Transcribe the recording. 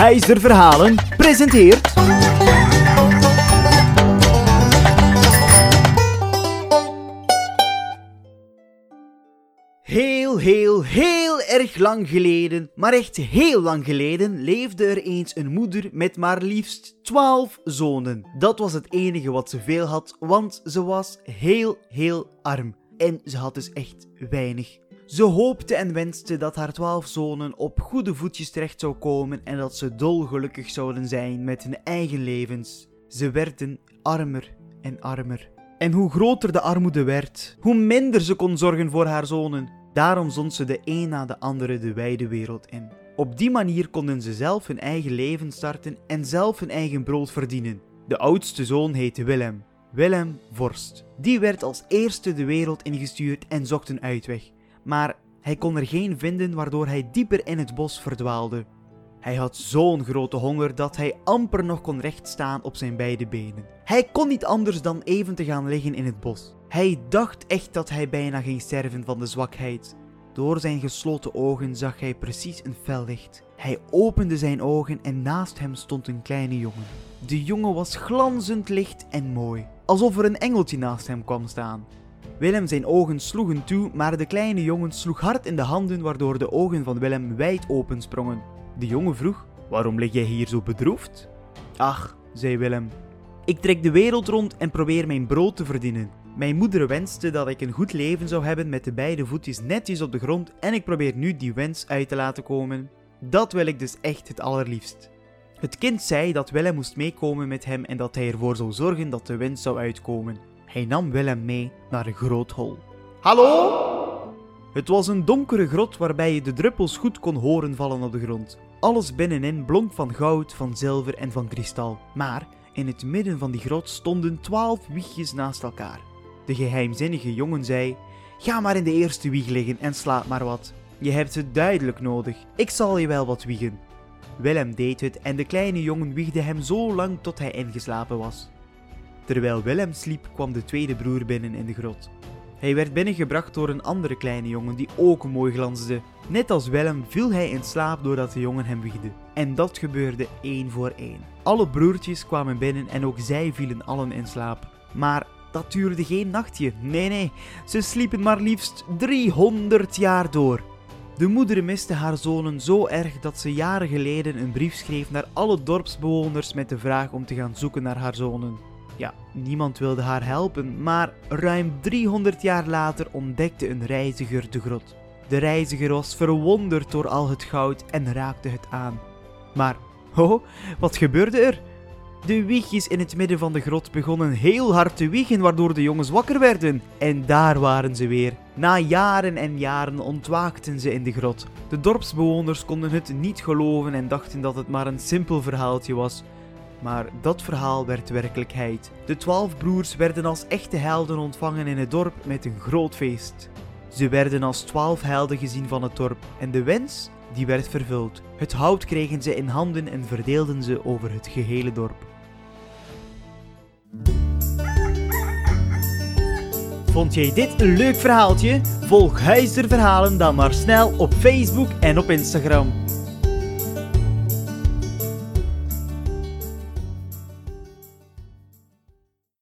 Volgheiser Verhalen presenteert... Heel, heel, heel erg lang geleden, maar echt heel lang geleden, leefde er eens een moeder met maar liefst 12 zonen. Dat was het enige wat ze veel had, want ze was heel, heel arm. En ze had dus echt weinig. Ze hoopte en wenste dat haar twaalf zonen op goede voetjes terecht zou komen en dat ze dolgelukkig zouden zijn met hun eigen levens. Ze werden armer en armer. En hoe groter de armoede werd, hoe minder ze kon zorgen voor haar zonen. Daarom zond ze de een na de andere de wijde wereld in. Op die manier konden ze zelf hun eigen leven starten en zelf hun eigen brood verdienen. De oudste zoon heette Willem. Willem Vorst. Die werd als eerste de wereld ingestuurd en zocht een uitweg. Maar hij kon er geen vinden waardoor hij dieper in het bos verdwaalde. Hij had zo'n grote honger dat hij amper nog kon rechtstaan op zijn beide benen. Hij kon niet anders dan even te gaan liggen in het bos. Hij dacht echt dat hij bijna ging sterven van de zwakheid. Door zijn gesloten ogen zag hij precies een fel licht. Hij opende zijn ogen en naast hem stond een kleine jongen. De jongen was glanzend licht en mooi, alsof er een engeltje naast hem kwam staan. Willem zijn ogen sloegen toe, maar de kleine jongen sloeg hard in de handen waardoor de ogen van Willem wijd open sprongen. De jongen vroeg: Waarom lig jij hier zo bedroefd? Ach, zei Willem. Ik trek de wereld rond en probeer mijn brood te verdienen. Mijn moeder wenste dat ik een goed leven zou hebben met de beide voetjes netjes op de grond en ik probeer nu die wens uit te laten komen. Dat wil ik dus echt het allerliefst. Het kind zei dat Willem moest meekomen met hem en dat hij ervoor zou zorgen dat de wens zou uitkomen. Hij nam Willem mee naar een groot hol. Hallo? Het was een donkere grot waarbij je de druppels goed kon horen vallen op de grond. Alles binnenin blonk van goud, van zilver en van kristal. Maar in het midden van die grot stonden twaalf wiegjes naast elkaar. De geheimzinnige jongen zei: Ga maar in de eerste wieg liggen en slaap maar wat. Je hebt het duidelijk nodig. Ik zal je wel wat wiegen. Willem deed het en de kleine jongen wiegde hem zo lang tot hij ingeslapen was. Terwijl Willem sliep, kwam de tweede broer binnen in de grot. Hij werd binnengebracht door een andere kleine jongen die ook mooi glansde. Net als Willem viel hij in slaap doordat de jongen hem wiegde. En dat gebeurde één voor één. Alle broertjes kwamen binnen en ook zij vielen allen in slaap. Maar dat duurde geen nachtje. Nee, nee, ze sliepen maar liefst 300 jaar door. De moeder miste haar zonen zo erg dat ze jaren geleden een brief schreef naar alle dorpsbewoners met de vraag om te gaan zoeken naar haar zonen. Ja, niemand wilde haar helpen, maar ruim 300 jaar later ontdekte een reiziger de grot. De reiziger was verwonderd door al het goud en raakte het aan. Maar, ho, wat gebeurde er? De wiegjes in het midden van de grot begonnen heel hard te wiegen, waardoor de jongens wakker werden. En daar waren ze weer. Na jaren en jaren ontwaakten ze in de grot. De dorpsbewoners konden het niet geloven en dachten dat het maar een simpel verhaaltje was. Maar dat verhaal werd werkelijkheid. De twaalf broers werden als echte helden ontvangen in het dorp met een groot feest. Ze werden als twaalf helden gezien van het dorp en de wens, die werd vervuld. Het hout kregen ze in handen en verdeelden ze over het gehele dorp. Vond jij dit een leuk verhaaltje? Volg Huizer Verhalen dan maar snel op Facebook en op Instagram.